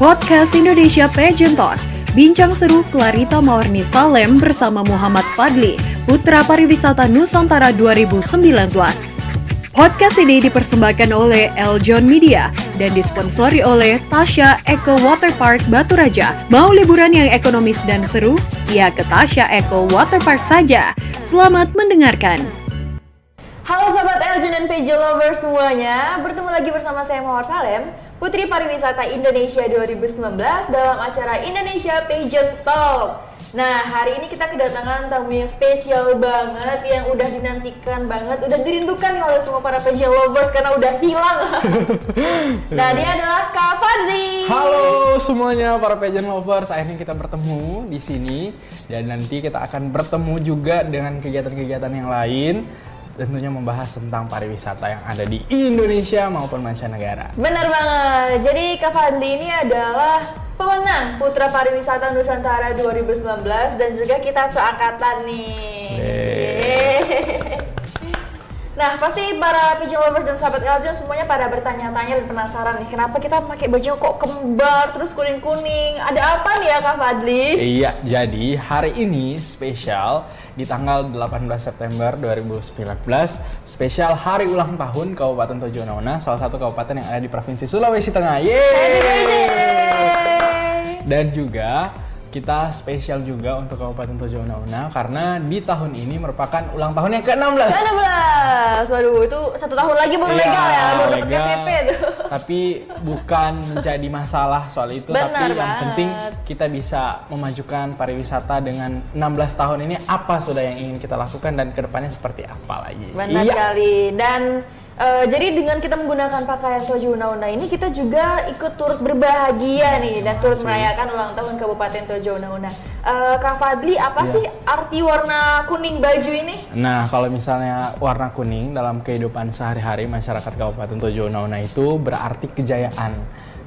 Podcast Indonesia Pageant Talk. Bincang seru Clarita Mawarni Salem bersama Muhammad Fadli, Putra Pariwisata Nusantara 2019. Podcast ini dipersembahkan oleh Eljon Media dan disponsori oleh Tasha Eco Water Park Batu Raja. Mau liburan yang ekonomis dan seru? Ya ke Tasha Eco Water Park saja. Selamat mendengarkan. Halo Sobat Eljon dan PJ Lover semuanya, bertemu lagi bersama saya Mawar Salem, Putri Pariwisata Indonesia 2019 dalam acara Indonesia Pageant Talk. Nah, hari ini kita kedatangan tamu yang spesial banget, yang udah dinantikan banget, udah dirindukan nih oleh semua para pageant lovers karena udah hilang. nah, dia adalah Kak Fadli. Halo semuanya para pageant lovers, akhirnya kita bertemu di sini dan nanti kita akan bertemu juga dengan kegiatan-kegiatan yang lain tentunya membahas tentang pariwisata yang ada di Indonesia maupun mancanegara. Benar banget. Jadi Kak Fadli ini adalah pemenang Putra Pariwisata Nusantara 2019 dan juga kita seangkatan nih. Yeay. Nah, pasti para pigeon lovers dan sahabat Eljon semuanya pada bertanya-tanya dan penasaran nih, kenapa kita pakai baju kok kembar terus kuning-kuning? Ada apa nih ya Kak Fadli? Iya, jadi hari ini spesial di tanggal 18 September 2019, spesial hari ulang tahun Kabupaten Tojo Unauna, salah satu kabupaten yang ada di Provinsi Sulawesi Tengah. Yeay! Dan juga kita spesial juga untuk Kabupaten Tojo Una karena di tahun ini merupakan ulang tahun yang ke-16. Ke-16. Waduh, itu satu tahun lagi baru iya, legal ya, baru dapat KTP tuh. Tapi bukan menjadi masalah soal itu, Benar tapi yang banget. penting kita bisa memajukan pariwisata dengan 16 tahun ini apa sudah yang ingin kita lakukan dan ke depannya seperti apa lagi. Benar iya. sekali. Dan Uh, jadi dengan kita menggunakan pakaian Tojo Una-Una ini kita juga ikut turut berbahagia nih dan turut merayakan ulang tahun Kabupaten Tojo Una-Una. Uh, Kak Fadli, apa Iya. sih arti warna kuning baju ini? Nah, kalau misalnya warna kuning dalam kehidupan sehari-hari masyarakat Kabupaten Tojo Una itu berarti kejayaan.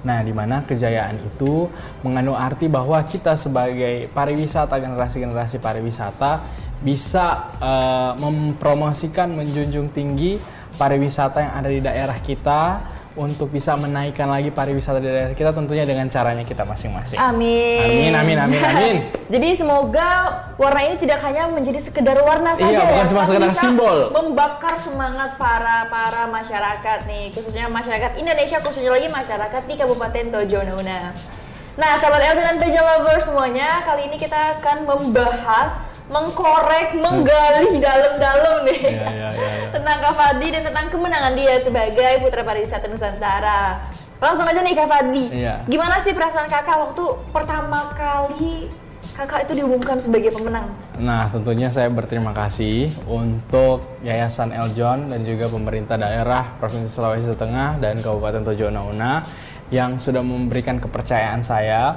Nah, di mana kejayaan itu mengandung arti bahwa kita sebagai pariwisata generasi-generasi pariwisata bisa eh, mempromosikan, menjunjung tinggi pariwisata yang ada di daerah kita untuk bisa menaikkan lagi pariwisata di daerah kita tentunya dengan caranya kita masing-masing. Amin. Amin, amin, amin, amin. Jadi semoga warna ini tidak hanya menjadi sekedar warna saja Iya, bukan cuma sekedar bisa simbol. Membakar semangat para para masyarakat nih, khususnya masyarakat Indonesia, khususnya lagi masyarakat di Kabupaten Tojo Una. Nah, sahabat Elton dan Peja Lovers semuanya, kali ini kita akan membahas mengkorek, menggali dalam-dalam nih Iya, iya, iya, iya. tentang Kak Fadli dan tentang kemenangan dia sebagai Putra Pariwisata Nusantara. Langsung aja nih Kak Fadli, Iya. gimana sih perasaan kakak waktu pertama kali kakak itu diumumkan sebagai pemenang? Nah, tentunya saya berterima kasih untuk Yayasan Eljon dan juga pemerintah daerah Provinsi Sulawesi Tengah dan Kabupaten Tojo Una yang sudah memberikan kepercayaan saya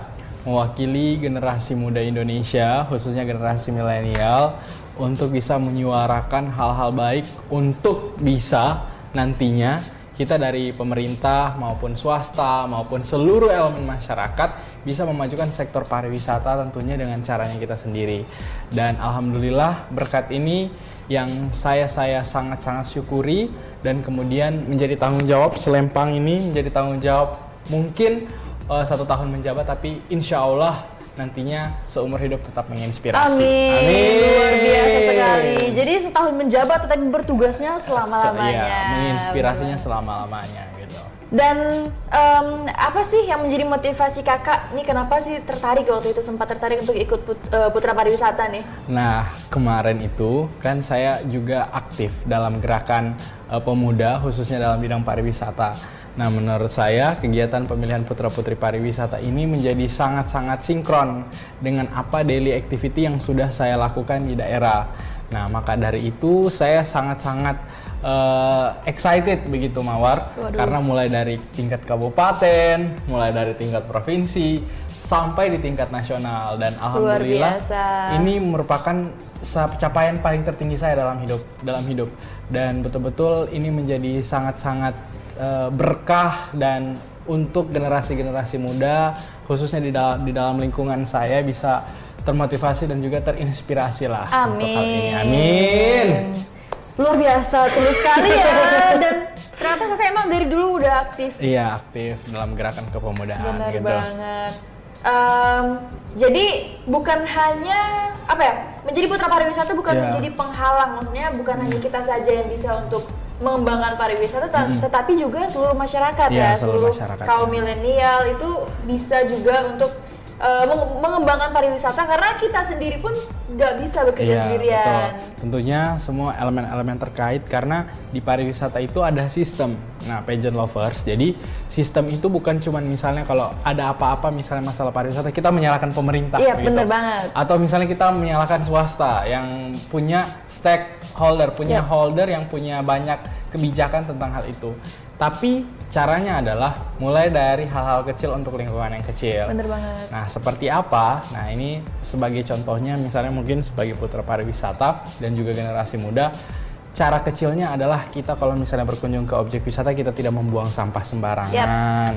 mewakili generasi muda Indonesia, khususnya generasi milenial, untuk bisa menyuarakan hal-hal baik untuk bisa nantinya kita dari pemerintah maupun swasta maupun seluruh elemen masyarakat bisa memajukan sektor pariwisata tentunya dengan caranya kita sendiri. Dan alhamdulillah berkat ini yang saya saya sangat-sangat syukuri dan kemudian menjadi tanggung jawab selempang ini menjadi tanggung jawab mungkin eh, satu tahun menjabat tapi insya Allah nantinya seumur hidup tetap menginspirasi. Amin. Luar biasa sekali. Jadi setahun menjabat tetapi bertugasnya selama-lamanya. Iya, menginspirasinya selama-lamanya gitu. Dan em, apa sih yang menjadi motivasi kakak? Nih kenapa sih tertarik waktu itu sempat tertarik untuk ikut put- eh, Putra Pariwisata nih? Nah, kemarin itu kan saya juga aktif dalam gerakan eh, pemuda khususnya dalam bidang pariwisata. Nah, menurut saya kegiatan pemilihan putra-putri pariwisata ini menjadi sangat-sangat sinkron dengan apa daily activity yang sudah saya lakukan di daerah. Nah, maka dari itu saya sangat-sangat eh, excited begitu Mawar Waduh. karena mulai dari tingkat kabupaten, mulai dari tingkat provinsi sampai di tingkat nasional dan alhamdulillah ini merupakan pencapaian paling tertinggi saya dalam hidup dalam hidup dan betul-betul ini menjadi sangat-sangat eh, berkah dan untuk generasi-generasi muda khususnya di dalam di dalam lingkungan saya bisa termotivasi dan juga terinspirasi lah untuk hal ini. Amin. Luar biasa, tulus sekali ya. Dan Ternyata kakak emang dari dulu udah aktif. Iya, aktif dalam gerakan kepemudaan Benar gitu. banget. Em, jadi bukan hanya apa ya menjadi putra pariwisata bukan Iya. menjadi penghalang maksudnya bukan hanya kita saja yang bisa untuk mengembangkan pariwisata ta- tetapi juga seluruh masyarakat Iya, ya seluruh seluruh masyarakat, kaum ya. milenial itu bisa juga untuk eh, meng- mengembangkan pariwisata karena kita sendiri pun nggak bisa bekerja Iya, sendirian. betul. Tentunya semua elemen-elemen terkait karena di pariwisata itu ada sistem. Nah, pageant lovers. Jadi sistem itu bukan cuman misalnya kalau ada apa-apa misalnya masalah pariwisata kita menyalahkan pemerintah. Iya, begitu. bener banget. Atau misalnya kita menyalahkan swasta yang punya stakeholder, punya Yap. holder yang punya banyak kebijakan tentang hal itu. Tapi caranya adalah mulai dari hal-hal kecil untuk lingkungan yang kecil. Bener banget. Nah, seperti apa? Nah, ini sebagai contohnya misalnya mungkin sebagai putra pariwisata dan juga generasi muda, cara kecilnya adalah kita kalau misalnya berkunjung ke objek wisata kita tidak membuang sampah sembarangan.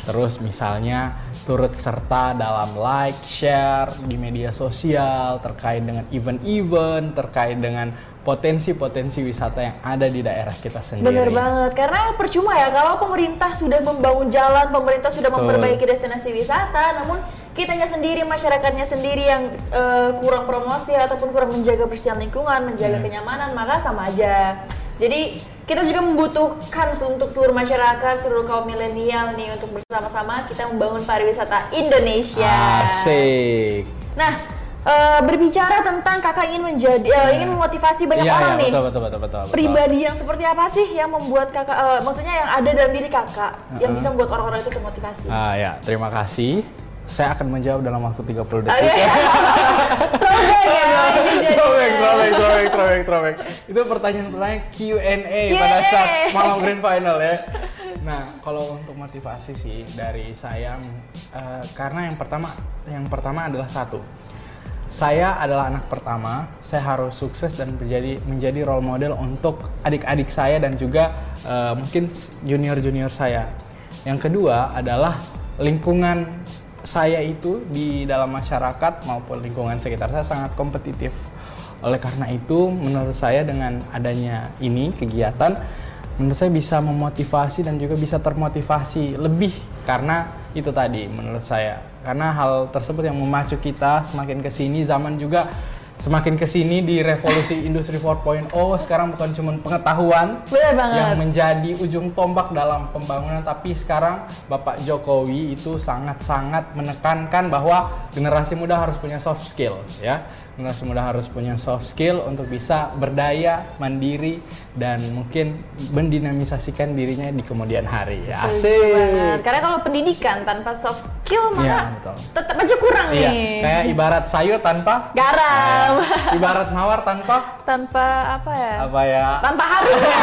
Terus misalnya turut serta dalam like, share di media sosial terkait dengan event-event, terkait dengan potensi-potensi wisata yang ada di daerah kita sendiri. Bener banget, karena percuma ya kalau pemerintah sudah membangun jalan, pemerintah sudah Betul. memperbaiki destinasi wisata, namun kitanya sendiri, masyarakatnya sendiri yang eh, kurang promosi ataupun kurang menjaga kebersihan lingkungan, menjaga Hmm. kenyamanan, maka sama aja. Jadi kita juga membutuhkan untuk seluruh masyarakat, seluruh kaum milenial nih untuk bersama-sama kita membangun pariwisata Indonesia. Asik. Nah, eh, berbicara tentang kakak ingin menjadi, eh, ingin memotivasi banyak Iya, orang iya, nih betul, betul, betul, betul, betul. pribadi yang seperti apa sih yang membuat kakak eh, maksudnya yang ada dalam diri kakak yang bisa membuat orang-orang itu termotivasi Ah ya, terima kasih. Saya akan menjawab dalam waktu 30 detik. Iya. Throwback ya ini Throwback, jadinya throwback, throwback, throwback, throwback. Itu pertanyaan-pertanyaan Q&A pada saat malam grand final ya. Nah, kalau untuk motivasi sih dari saya, eh, karena yang pertama, yang pertama adalah satu. Saya adalah anak pertama, saya harus sukses dan menjadi menjadi role model untuk adik-adik saya dan juga eh, mungkin junior-junior saya. Yang kedua adalah lingkungan saya itu di dalam masyarakat maupun lingkungan sekitar saya sangat kompetitif. Oleh karena itu, menurut saya dengan adanya ini kegiatan, menurut saya bisa memotivasi dan juga bisa termotivasi lebih karena itu tadi menurut saya. Karena hal tersebut yang memacu kita semakin ke sini zaman juga semakin ke sini di revolusi industri 4.0 sekarang bukan cuma pengetahuan yang menjadi ujung tombak dalam pembangunan tapi sekarang Bapak Jokowi itu sangat-sangat menekankan bahwa generasi muda harus punya soft skill ya. Generasi muda harus punya soft skill untuk bisa berdaya mandiri dan mungkin mendinamisasikan dirinya di kemudian hari. Ya asik. karena kalau pendidikan tanpa soft skill Iya, maka betul. tetap aja kurang iya nih. kayak ibarat sayur tanpa garam Nah, ibarat mawar tanpa tanpa apa ya apa ya tanpa harusnya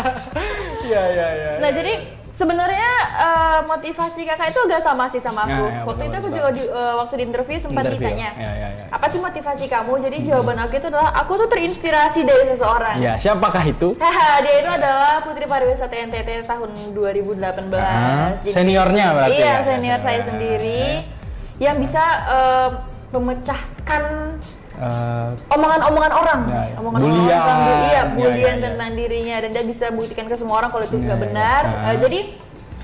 iya iya iya Nah jadi sebenarnya eh, motivasi kakak itu agak sama sih sama aku. Ya, ya, waktu betul, itu aku betul. juga di, eh, waktu di interview sempat Interview. ditanya. Ya, ya, ya. Apa sih motivasi kamu? Jadi jawaban aku itu adalah aku tuh terinspirasi dari seseorang. ya siapakah itu dia itu adalah Putri Pariwisata NTT tahun 2018. Ah, Jadi- seniornya berarti Iya, ya? senior saya Ya. sendiri yang bisa eh, memecahkan Eh, omongan-omongan orang, Ya, ya. omongan Bulian. orang iya, Ya, bulian ya, ya. tentang dirinya dan dia bisa buktikan ke semua orang kalau itu Ya, nggak ya. benar. Ah. Eh, jadi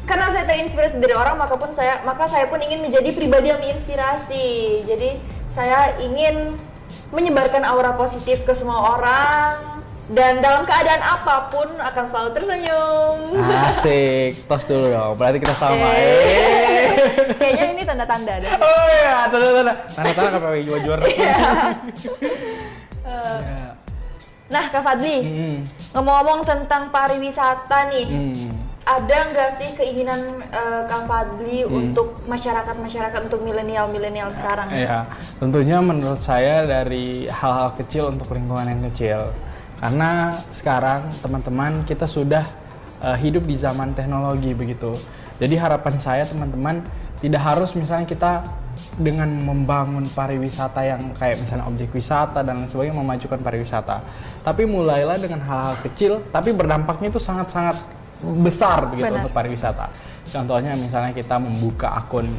karena saya terinspirasi dari orang, maka pun saya maka saya pun ingin menjadi pribadi yang menginspirasi. Jadi saya ingin menyebarkan aura positif ke semua orang dan dalam keadaan apa pun akan selalu tersenyum. Asik, tos dulu dong. Berarti kita sama. Eh. Eh. Kayaknya ini tanda-tanda deh. Oh iya, tanda tanda tanda tanda KPW jual juara. Iya. Ya. Nah, Kak Fadli, Hmm. ngomong-ngomong tentang pariwisata nih, Hmm. ada nggak sih keinginan eh, Kang Fadli Hmm. untuk masyarakat-masyarakat untuk milenial-milenial sekarang? Ya, tentunya menurut saya dari hal-hal kecil untuk lingkungan yang kecil. Karena sekarang teman-teman kita sudah eh, hidup di zaman teknologi begitu. Jadi harapan saya teman-teman tidak harus misalnya kita dengan membangun pariwisata yang kayak misalnya objek wisata dan lain sebagainya memajukan pariwisata. Tapi mulailah dengan hal-hal kecil tapi berdampaknya itu sangat-sangat besar begitu Benar. untuk pariwisata. Contohnya misalnya kita membuka akun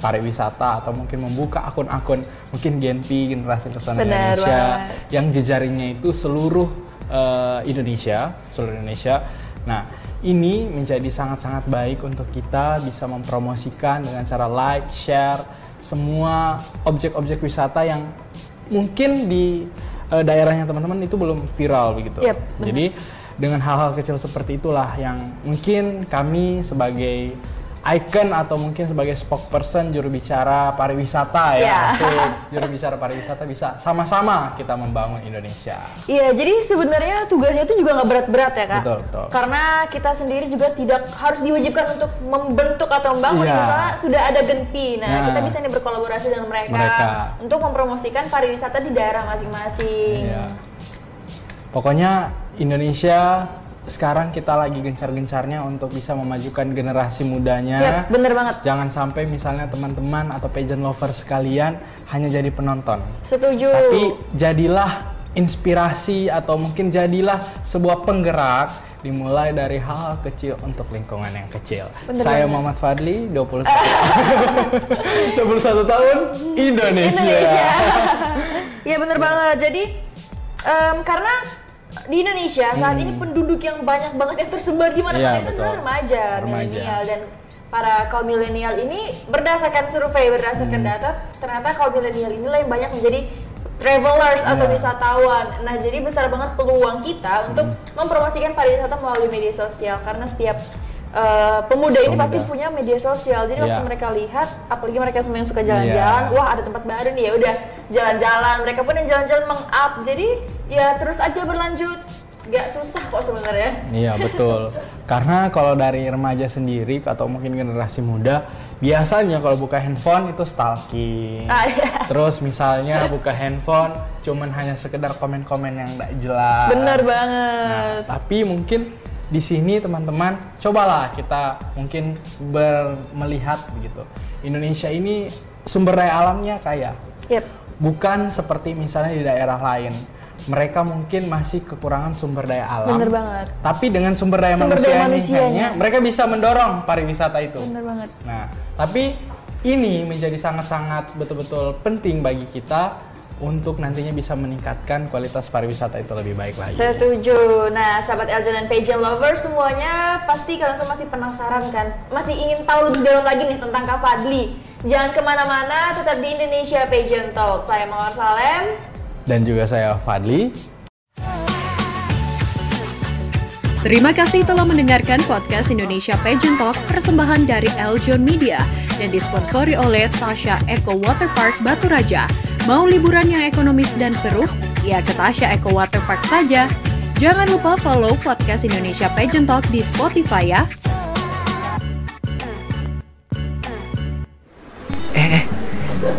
pariwisata atau mungkin membuka akun-akun mungkin Genpi generasi pesona Indonesia banget. yang jejaringnya itu seluruh eh, Indonesia, seluruh Indonesia. Nah, ini menjadi sangat-sangat baik untuk kita bisa mempromosikan dengan cara like, share semua objek-objek wisata yang mungkin di uh, daerahnya teman-teman itu belum viral begitu. Yep, Jadi dengan hal-hal kecil seperti itulah yang mungkin kami sebagai icon atau mungkin sebagai spokesperson juru bicara pariwisata ya, yeah. juru bicara pariwisata bisa sama-sama kita membangun Indonesia. Iya, jadi sebenarnya tugasnya itu juga nggak berat-berat ya kak. Betul, betul. Karena kita sendiri juga tidak harus diwajibkan untuk membentuk atau membangun, Iya. misalnya sudah ada Genpi, nah, Nah. kita bisa nih berkolaborasi dengan mereka, Mereka. untuk mempromosikan pariwisata di daerah masing-masing. Iya. Pokoknya Indonesia sekarang kita lagi gencar-gencarnya untuk bisa memajukan generasi mudanya. Iya, bener banget. Jangan sampai misalnya teman-teman atau pageant lovers sekalian hanya jadi penonton. Setuju. Tapi jadilah inspirasi atau mungkin jadilah sebuah penggerak dimulai dari hal kecil untuk lingkungan yang kecil. Bener Saya banget. Muhammad Fadli, 21 21 tahun Indonesia. Indonesia. Iya bener banget. Jadi em, karena di Indonesia saat ini penduduk yang banyak banget yang tersebar di mana-mana Hmm. Iya, itu betul. adalah remaja, Remaja. milenial dan para kaum milenial ini berdasarkan survei berdasarkan Hmm. data ternyata kaum milenial inilah yang banyak menjadi travelers atau Iya. wisatawan. Nah, jadi besar banget peluang kita untuk Hmm. mempromosikan pariwisata melalui media sosial karena setiap eh, pemuda ini Pemuda. pasti punya media sosial. Jadi waktu Iya. mereka lihat, apalagi mereka semua yang suka jalan-jalan, Iya. wah ada tempat baru nih ya udah jalan-jalan. Mereka pun yang jalan-jalan meng-up. Jadi ya terus aja berlanjut. Gak susah kok sebenarnya. Iya betul. Karena kalau dari remaja sendiri atau mungkin generasi muda, biasanya kalau buka handphone itu stalking. Ah, iya. Terus misalnya buka handphone, cuman hanya sekedar komen-komen yang tidak jelas. Bener Nah, banget. tapi mungkin di sini teman-teman, cobalah kita mungkin ber- melihat begitu. Indonesia ini sumber daya alamnya kaya Yep. bukan seperti misalnya di daerah lain. Mereka mungkin masih kekurangan sumber daya alam. Bener banget. Tapi dengan sumber daya Sumber daya manusianya, manusianya. mereka bisa mendorong pariwisata itu. Bener banget. Nah, tapi ini menjadi sangat-sangat betul-betul penting bagi kita untuk nantinya bisa meningkatkan kualitas pariwisata itu lebih baik lagi. Setuju. Nah, sahabat Eljon dan Pageant lovers semuanya pasti kalian semua masih penasaran kan? Masih ingin tahu lebih dalam lagi nih tentang Kak Fadli. Jangan ke mana-mana, tetap di Indonesia Pageant Talk. Saya Mawar Salem. Dan juga saya Fadli. Terima kasih telah mendengarkan podcast Indonesia Pageant Talk persembahan dari Eljon Media dan disponsori oleh Tasha Eco Waterpark Batu Raja. Mau liburan yang ekonomis dan seru? Ya ke Tasha Eco Waterpark saja. Jangan lupa follow podcast Indonesia Pageant Talk di Spotify ya. Eh, eh,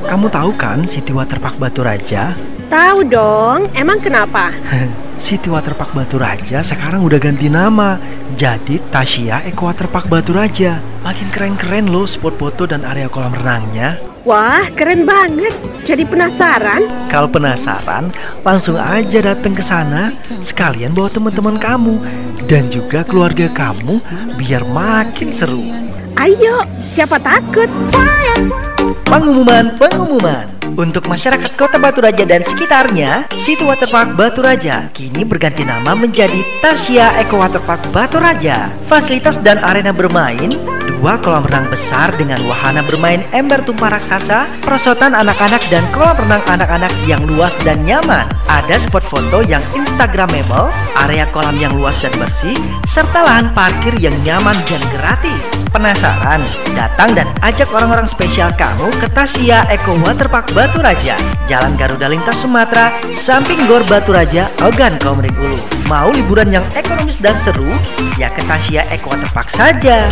kamu tahu kan City Waterpark Batu Raja? Tahu dong, emang kenapa? City Waterpark Batu Raja sekarang udah ganti nama jadi Tasya Eco Waterpark Batu Raja. Makin keren-keren loh spot foto dan area kolam renangnya. Wah, keren banget. Jadi penasaran? Kalau penasaran, langsung aja datang ke sana. Sekalian bawa teman-teman kamu dan juga keluarga kamu biar makin seru. Ayo, siapa takut? Pengumuman, pengumuman. Untuk masyarakat Kota Batu Raja dan sekitarnya, City Waterpark Batu Raja kini berganti nama menjadi Tasya Eco Waterpark Batu Raja. Fasilitas dan arena bermain, dua kolam renang besar dengan wahana bermain ember tumpah raksasa, perosotan anak-anak dan kolam renang anak-anak yang luas dan nyaman. Ada spot foto yang instagramable, area kolam yang luas dan bersih, serta lahan parkir yang nyaman dan gratis. Penasaran? Datang dan ajak orang-orang spesial kamu ke Tasya Eco Waterpark Batu Raja, Jalan Garuda Lintas Sumatera, samping Gor Batu Raja, Ogan Komering Ulu. Mau liburan yang ekonomis dan seru? Ya ke Tasya Eco Waterpark saja.